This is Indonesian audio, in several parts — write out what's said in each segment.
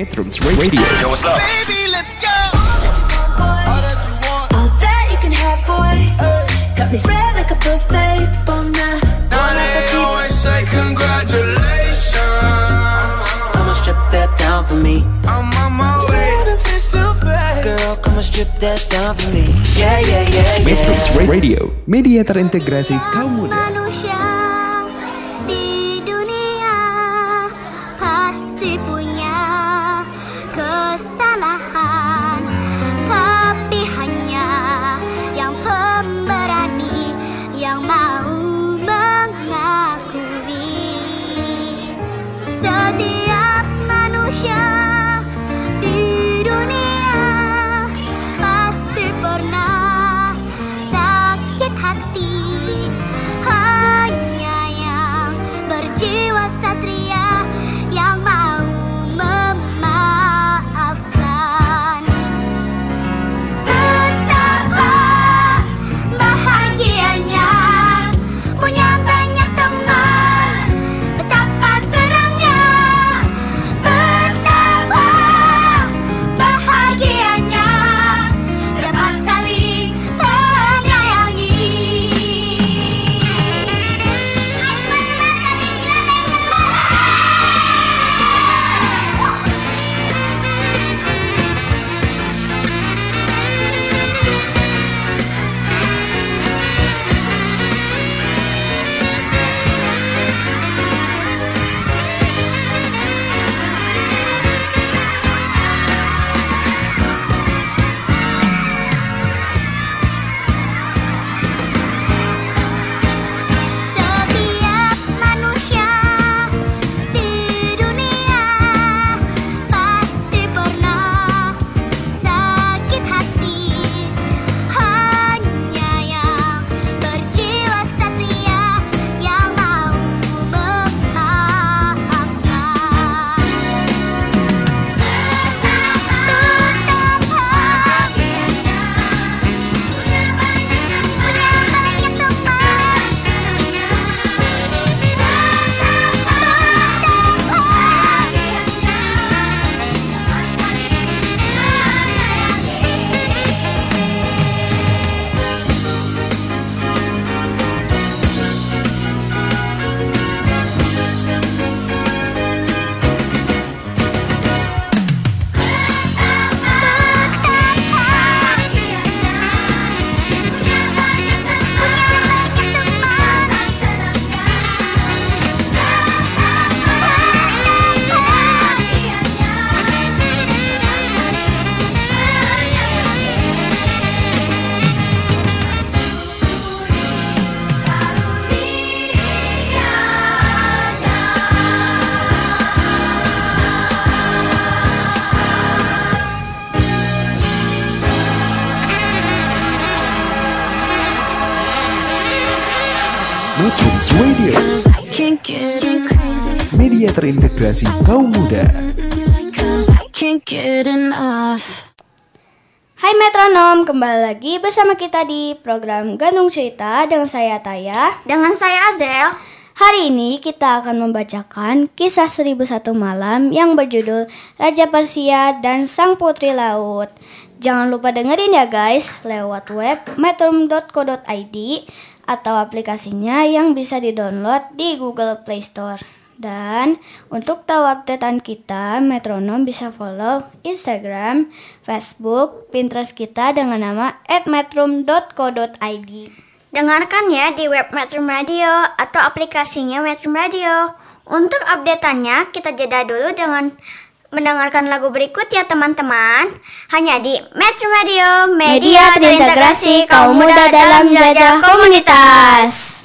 Metrums Radio. Yo, what's up? Baby, let's go. All that you can have, boy. Got me spread like a buffet, bon night. Now they always say congratulations. Come on, strip that down for me. I'm on my way. Girl, come on, strip that down for me. Yeah, yeah, yeah, Metrums yeah. Radio, media terintegrasi kaum muda. Terintegrasi kaum muda. Hai metronom, kembali lagi bersama kita di program Gantung Cerita dengan saya Taya. Dengan saya Azel. Hari ini kita akan membacakan kisah 1001 malam yang berjudul Raja Persia dan Sang Putri Laut. Jangan lupa dengerin ya guys lewat web metrum.co.id atau aplikasinya yang bisa di-download di Google Play Store. Dan untuk tahu updatean kita, Metronom bisa follow Instagram, Facebook, Pinterest kita dengan nama @metrum.co.id. Dengarkan ya di web Metro Radio atau aplikasinya Metro Radio. Untuk updateannya, kita jeda dulu dengan mendengarkan lagu berikut ya teman-teman. Hanya di Metro Radio, media terintegrasi kaum muda dalam jajah komunitas.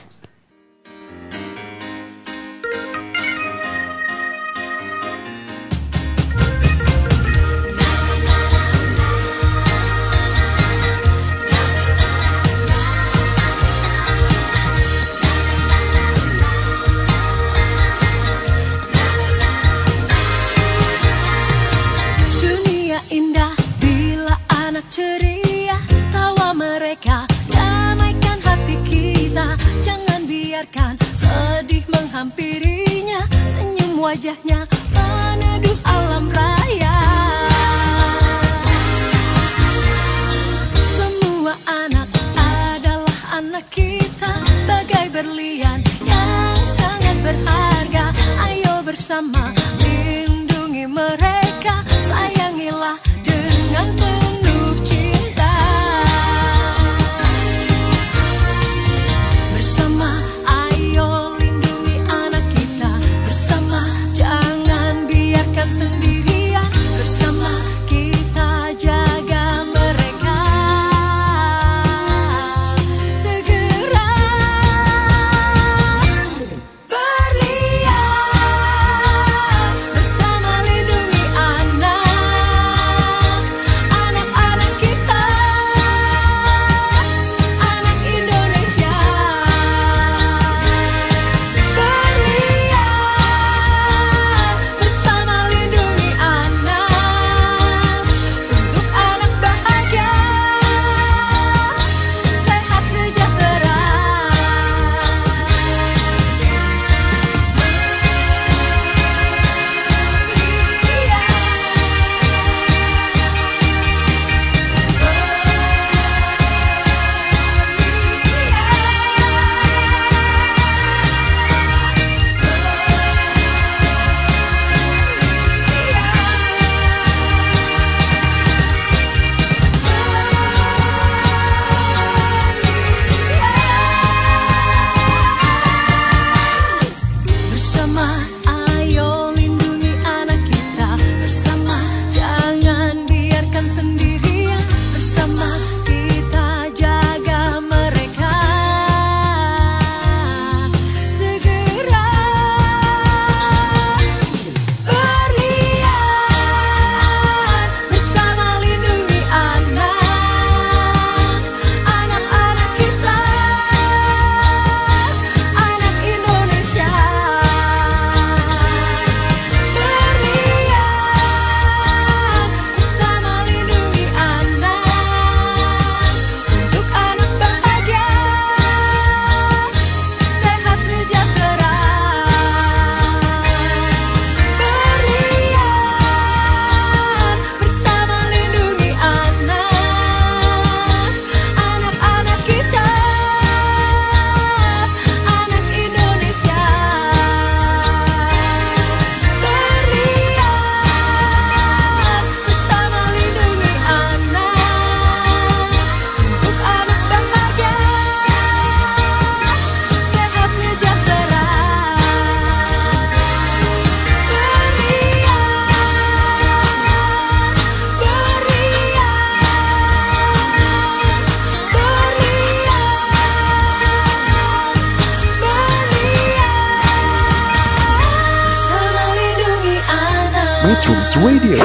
Radio,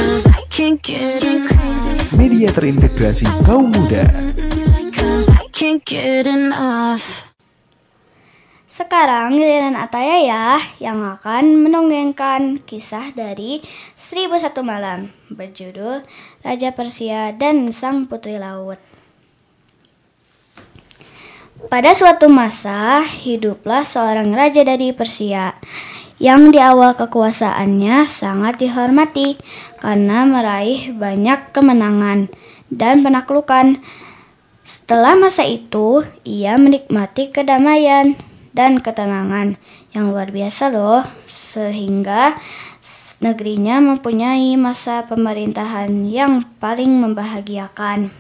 media terintegrasi kaum muda. Sekarang giliran Ataya ya yang akan mendongengkan kisah dari Seribu Satu Malam berjudul Raja Persia dan Sang Putri Laut. Pada suatu masa, hiduplah seorang raja dari Persia yang di awal kekuasaannya sangat dihormati karena meraih banyak kemenangan dan penaklukan. Setelah masa itu, ia menikmati kedamaian dan ketenangan yang luar biasa loh, sehingga negerinya mempunyai masa pemerintahan yang paling membahagiakan.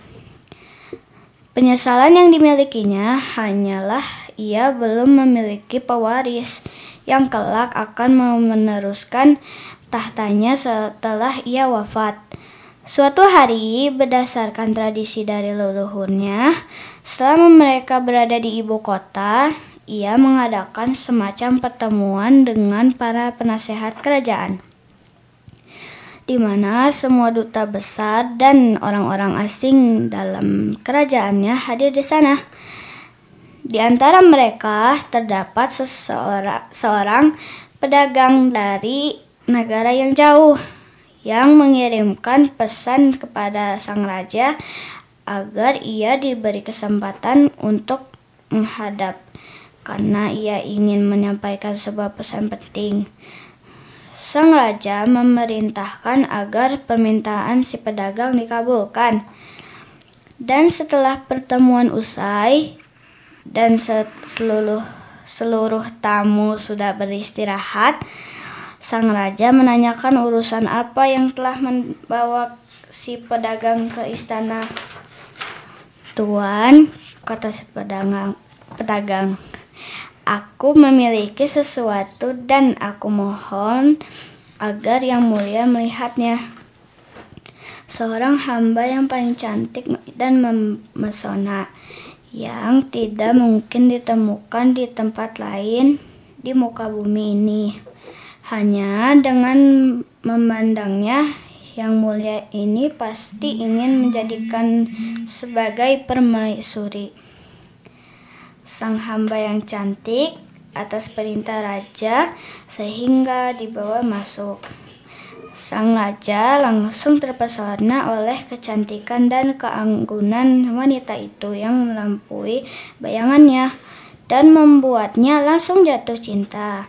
Penyesalan yang dimilikinya hanyalah ia belum memiliki pewaris yang kelak akan meneruskan tahtanya setelah ia wafat. Suatu hari, berdasarkan tradisi dari leluhurnya, selama mereka berada di ibu kota, ia mengadakan semacam pertemuan dengan para penasehat kerajaan di mana semua duta besar dan orang-orang asing dalam kerajaannya hadir di sana. Di antara mereka terdapat seseorang seorang pedagang dari negara yang jauh yang mengirimkan pesan kepada sang raja agar ia diberi kesempatan untuk menghadap karena ia ingin menyampaikan sebuah pesan penting. Sang raja memerintahkan agar permintaan si pedagang dikabulkan. Dan setelah pertemuan usai dan se- seluruh seluruh tamu sudah beristirahat, sang raja menanyakan urusan apa yang telah membawa si pedagang ke istana. Tuan, kata si pedagang, pedagang, Aku memiliki sesuatu dan aku mohon agar yang mulia melihatnya. Seorang hamba yang paling cantik dan memesona yang tidak mungkin ditemukan di tempat lain di muka bumi ini. Hanya dengan memandangnya yang mulia ini pasti ingin menjadikan sebagai permaisuri sang hamba yang cantik atas perintah raja sehingga dibawa masuk. Sang raja langsung terpesona oleh kecantikan dan keanggunan wanita itu yang melampaui bayangannya dan membuatnya langsung jatuh cinta.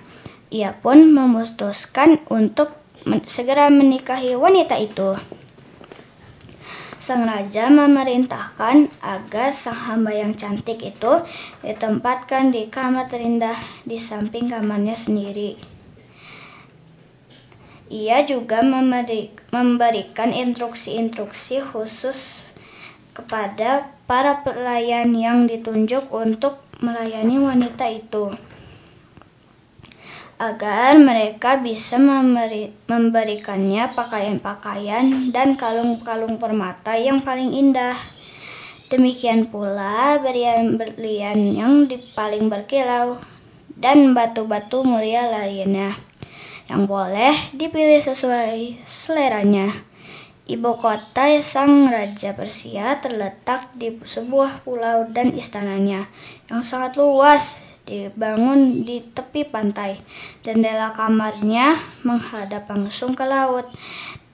Ia pun memutuskan untuk men- segera menikahi wanita itu. Sang raja memerintahkan agar sang hamba yang cantik itu ditempatkan di kamar terindah di samping kamarnya sendiri. Ia juga memberi- memberikan instruksi-instruksi khusus kepada para pelayan yang ditunjuk untuk melayani wanita itu agar mereka bisa memberi, memberikannya pakaian-pakaian dan kalung-kalung permata yang paling indah. Demikian pula berlian-berlian yang paling berkilau dan batu-batu mulia lainnya yang boleh dipilih sesuai seleranya. Ibu kota sang raja Persia terletak di sebuah pulau dan istananya yang sangat luas dibangun di tepi pantai. Jendela kamarnya menghadap langsung ke laut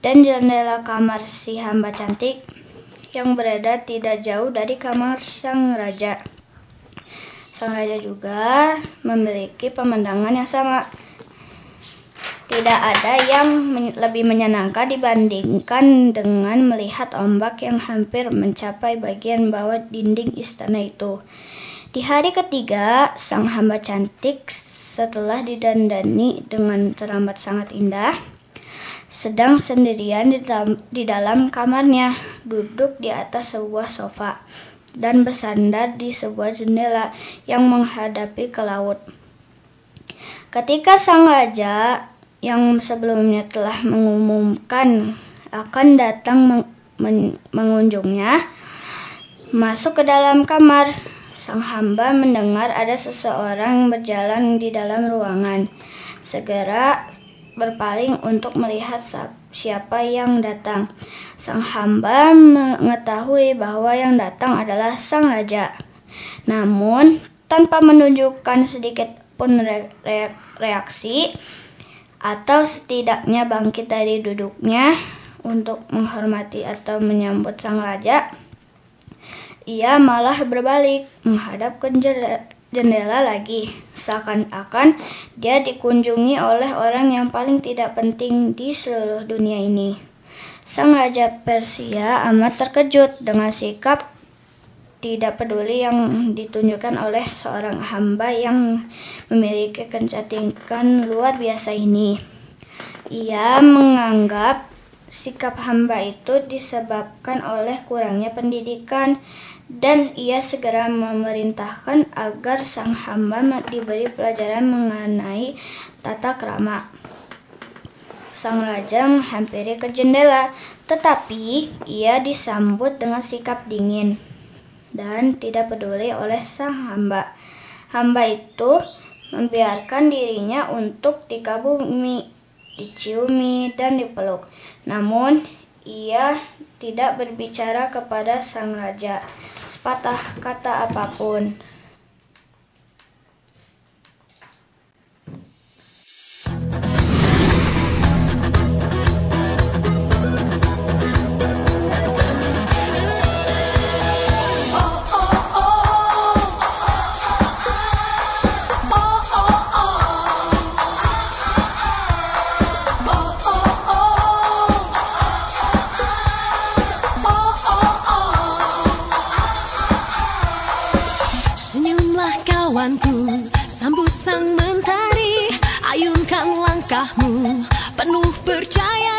dan jendela kamar si hamba cantik yang berada tidak jauh dari kamar sang raja. Sang raja juga memiliki pemandangan yang sama. Tidak ada yang men- lebih menyenangkan dibandingkan dengan melihat ombak yang hampir mencapai bagian bawah dinding istana itu. Di hari ketiga, sang hamba cantik setelah didandani dengan teramat sangat indah, sedang sendirian di dalam, di dalam kamarnya, duduk di atas sebuah sofa dan bersandar di sebuah jendela yang menghadapi ke laut. Ketika sang raja yang sebelumnya telah mengumumkan akan datang meng- men- mengunjungnya, masuk ke dalam kamar. Sang hamba mendengar ada seseorang berjalan di dalam ruangan. Segera berpaling untuk melihat siapa yang datang. Sang hamba mengetahui bahwa yang datang adalah sang raja. Namun, tanpa menunjukkan sedikit pun re- reaksi atau setidaknya bangkit dari duduknya untuk menghormati atau menyambut sang raja, ia malah berbalik menghadap ke jendela- lagi, seakan-akan dia dikunjungi oleh orang yang paling tidak penting di seluruh dunia ini. Sang raja Persia amat terkejut dengan sikap tidak peduli yang ditunjukkan oleh seorang hamba yang memiliki kecantikan luar biasa ini. Ia menganggap sikap hamba itu disebabkan oleh kurangnya pendidikan dan ia segera memerintahkan agar sang hamba diberi pelajaran mengenai tata krama. Sang raja menghampiri ke jendela, tetapi ia disambut dengan sikap dingin dan tidak peduli oleh sang hamba. Hamba itu membiarkan dirinya untuk dikagumi, diciumi, dan dipeluk. Namun, ia tidak berbicara kepada sang raja sepatah kata apa pun. Penuh percaya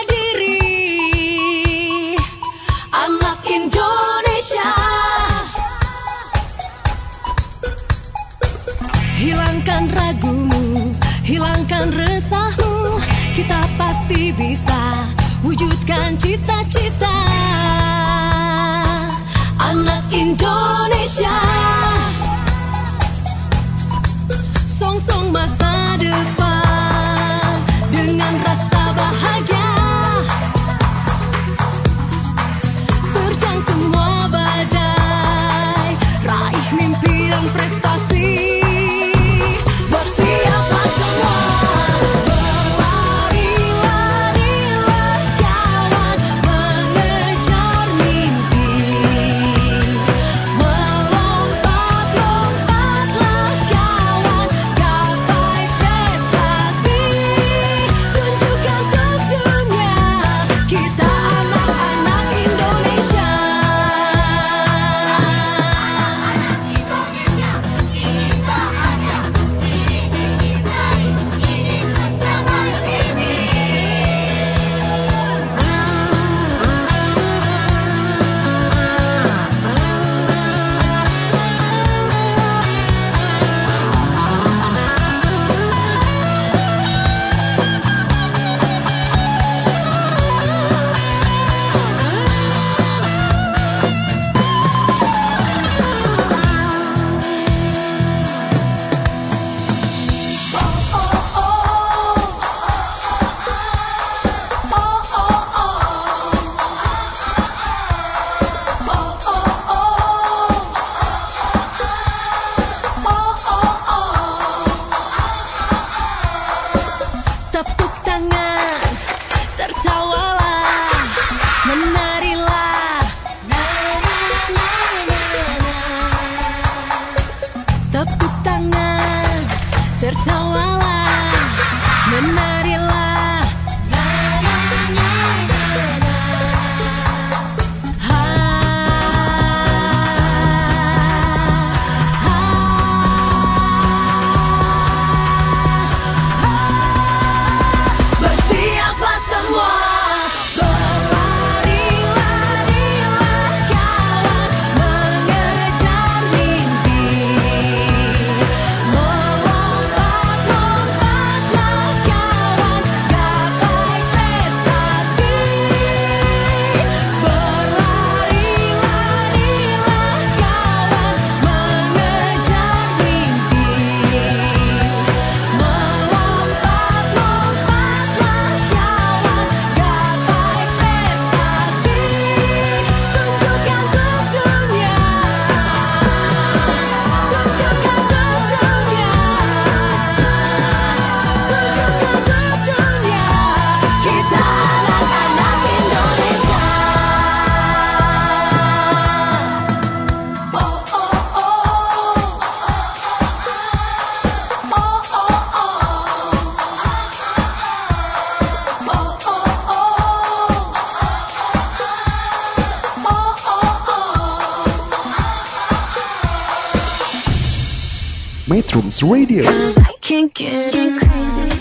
Metrums Radio,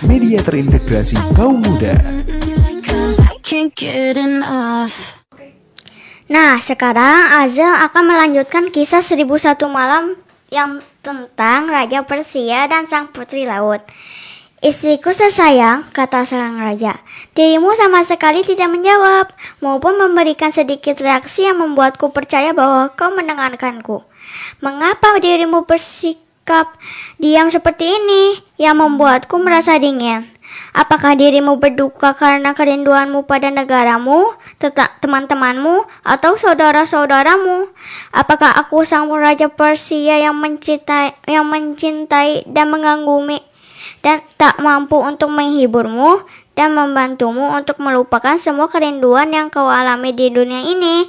media terintegrasi kaum muda. Nah, sekarang Azel akan melanjutkan kisah 1001 malam yang tentang Raja Persia dan Sang Putri Laut. Istriku tersayang, kata sang raja. Dirimu sama sekali tidak menjawab, maupun memberikan sedikit reaksi yang membuatku percaya bahwa kau mendengarkanku. Mengapa dirimu bersikap diam seperti ini yang membuatku merasa dingin? Apakah dirimu berduka karena kerinduanmu pada negaramu, tetap teman-temanmu, atau saudara-saudaramu? Apakah aku sang raja Persia yang mencintai, yang mencintai dan mengagumi dan tak mampu untuk menghiburmu dan membantumu untuk melupakan semua kerinduan yang kau alami di dunia ini?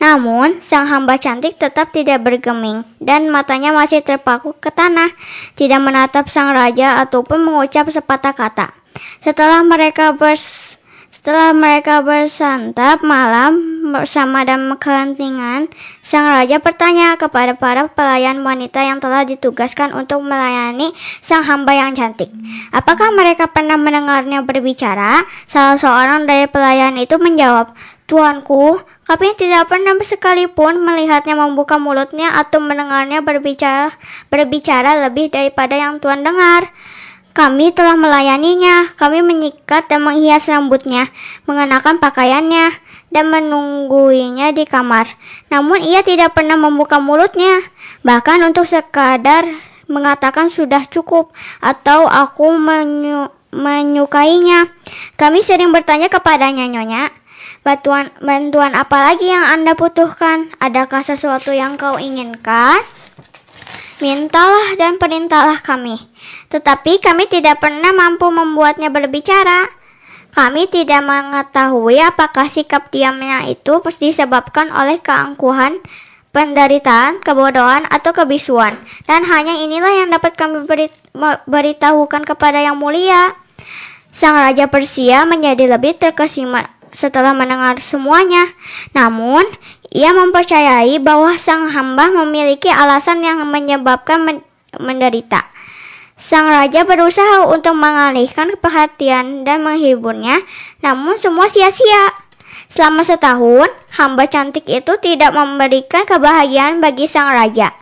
Namun, sang hamba cantik tetap tidak bergeming dan matanya masih terpaku ke tanah, tidak menatap sang raja ataupun mengucap sepatah kata. Setelah mereka bers setelah mereka bersantap malam bersama dalam kehentingan, sang raja bertanya kepada para pelayan wanita yang telah ditugaskan untuk melayani sang hamba yang cantik. Apakah mereka pernah mendengarnya berbicara? Salah seorang dari pelayan itu menjawab, Tuanku, kami tidak pernah sekalipun melihatnya membuka mulutnya atau mendengarnya berbicara berbicara lebih daripada yang Tuan dengar. Kami telah melayaninya. Kami menyikat dan menghias rambutnya, mengenakan pakaiannya, dan menungguinya di kamar. Namun ia tidak pernah membuka mulutnya, bahkan untuk sekadar mengatakan sudah cukup atau aku menyu- menyukainya. Kami sering bertanya kepadanya, Nyonya. Bantuan, bantuan apa lagi yang Anda butuhkan? Adakah sesuatu yang kau inginkan? Mintalah dan perintahlah kami. Tetapi kami tidak pernah mampu membuatnya berbicara. Kami tidak mengetahui apakah sikap diamnya itu disebabkan oleh keangkuhan, penderitaan, kebodohan, atau kebisuan. Dan hanya inilah yang dapat kami beri- beritahukan kepada yang mulia. Sang Raja Persia menjadi lebih terkesima setelah mendengar semuanya. Namun, ia mempercayai bahwa sang hamba memiliki alasan yang menyebabkan men- menderita. Sang raja berusaha untuk mengalihkan perhatian dan menghiburnya, namun semua sia-sia. Selama setahun, hamba cantik itu tidak memberikan kebahagiaan bagi sang raja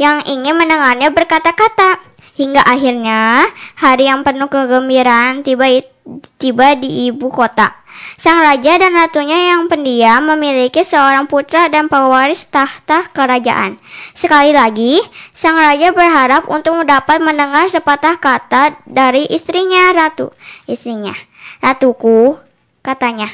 yang ingin mendengarnya berkata-kata. Hingga akhirnya, hari yang penuh kegembiraan tiba tiba di ibu kota. Sang raja dan ratunya yang pendiam memiliki seorang putra dan pewaris tahta kerajaan. Sekali lagi, sang raja berharap untuk dapat mendengar sepatah kata dari istrinya ratu. Istrinya, ratuku, katanya,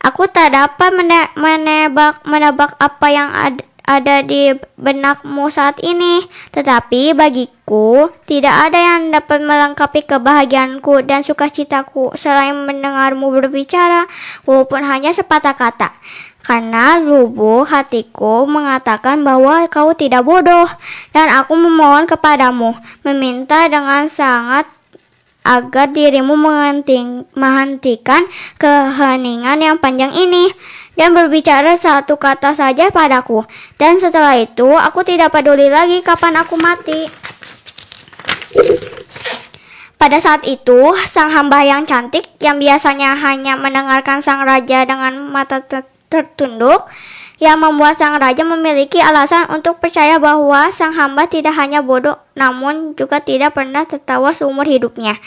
aku tak dapat mene- menebak menebak apa yang ada ada di benakmu saat ini, tetapi bagiku tidak ada yang dapat melengkapi kebahagiaanku dan sukacitaku selain mendengarmu berbicara, walaupun hanya sepatah kata. Karena lubuk hatiku mengatakan bahwa kau tidak bodoh, dan aku memohon kepadamu, meminta dengan sangat agar dirimu menghenti- menghentikan keheningan yang panjang ini dan berbicara satu kata saja padaku. Dan setelah itu, aku tidak peduli lagi kapan aku mati. Pada saat itu, sang hamba yang cantik yang biasanya hanya mendengarkan sang raja dengan mata ter- tertunduk, yang membuat sang raja memiliki alasan untuk percaya bahwa sang hamba tidak hanya bodoh, namun juga tidak pernah tertawa seumur hidupnya.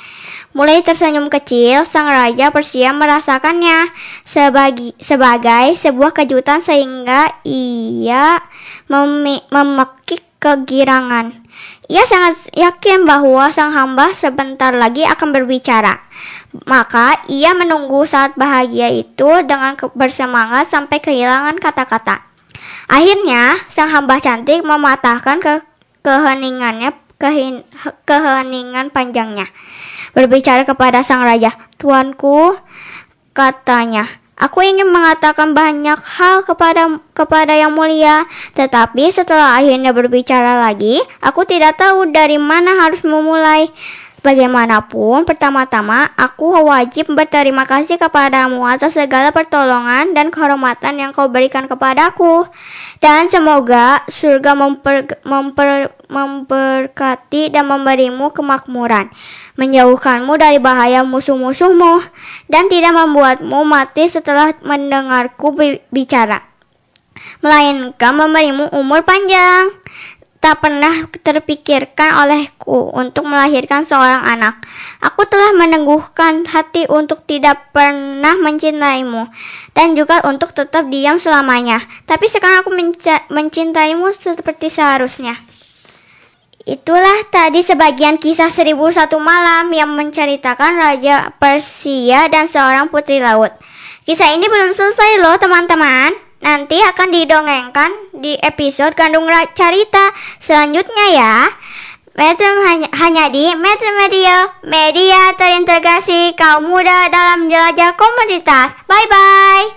Mulai tersenyum kecil, sang raja Persia merasakannya sebagai, sebagai sebuah kejutan sehingga ia memi- memekik kegirangan. Ia sangat yakin bahwa sang hamba sebentar lagi akan berbicara. Maka ia menunggu saat bahagia itu dengan bersemangat sampai kehilangan kata-kata. Akhirnya, sang hamba cantik mematahkan ke keheningannya kehin- keheningan panjangnya. Berbicara kepada sang raja, "Tuanku," katanya, Aku ingin mengatakan banyak hal kepada kepada yang mulia, tetapi setelah akhirnya berbicara lagi, aku tidak tahu dari mana harus memulai. Bagaimanapun, pertama-tama aku wajib berterima kasih kepadamu atas segala pertolongan dan kehormatan yang kau berikan kepadaku. Dan semoga surga memper- memper- memberkati dan memberimu kemakmuran, menjauhkanmu dari bahaya musuh-musuhmu, dan tidak membuatmu mati setelah mendengarku bi- bicara melainkan memberimu umur panjang. Tak pernah terpikirkan olehku untuk melahirkan seorang anak. Aku telah meneguhkan hati untuk tidak pernah mencintaimu dan juga untuk tetap diam selamanya. Tapi sekarang aku mencintaimu seperti seharusnya. Itulah tadi sebagian kisah 1001 malam yang menceritakan Raja Persia dan seorang putri laut. Kisah ini belum selesai loh teman-teman. Nanti akan didongengkan di episode Gandung Ra- Carita selanjutnya ya. Metro hanya, hanya di Metro Media, media terintegrasi kaum muda dalam jelajah komunitas. Bye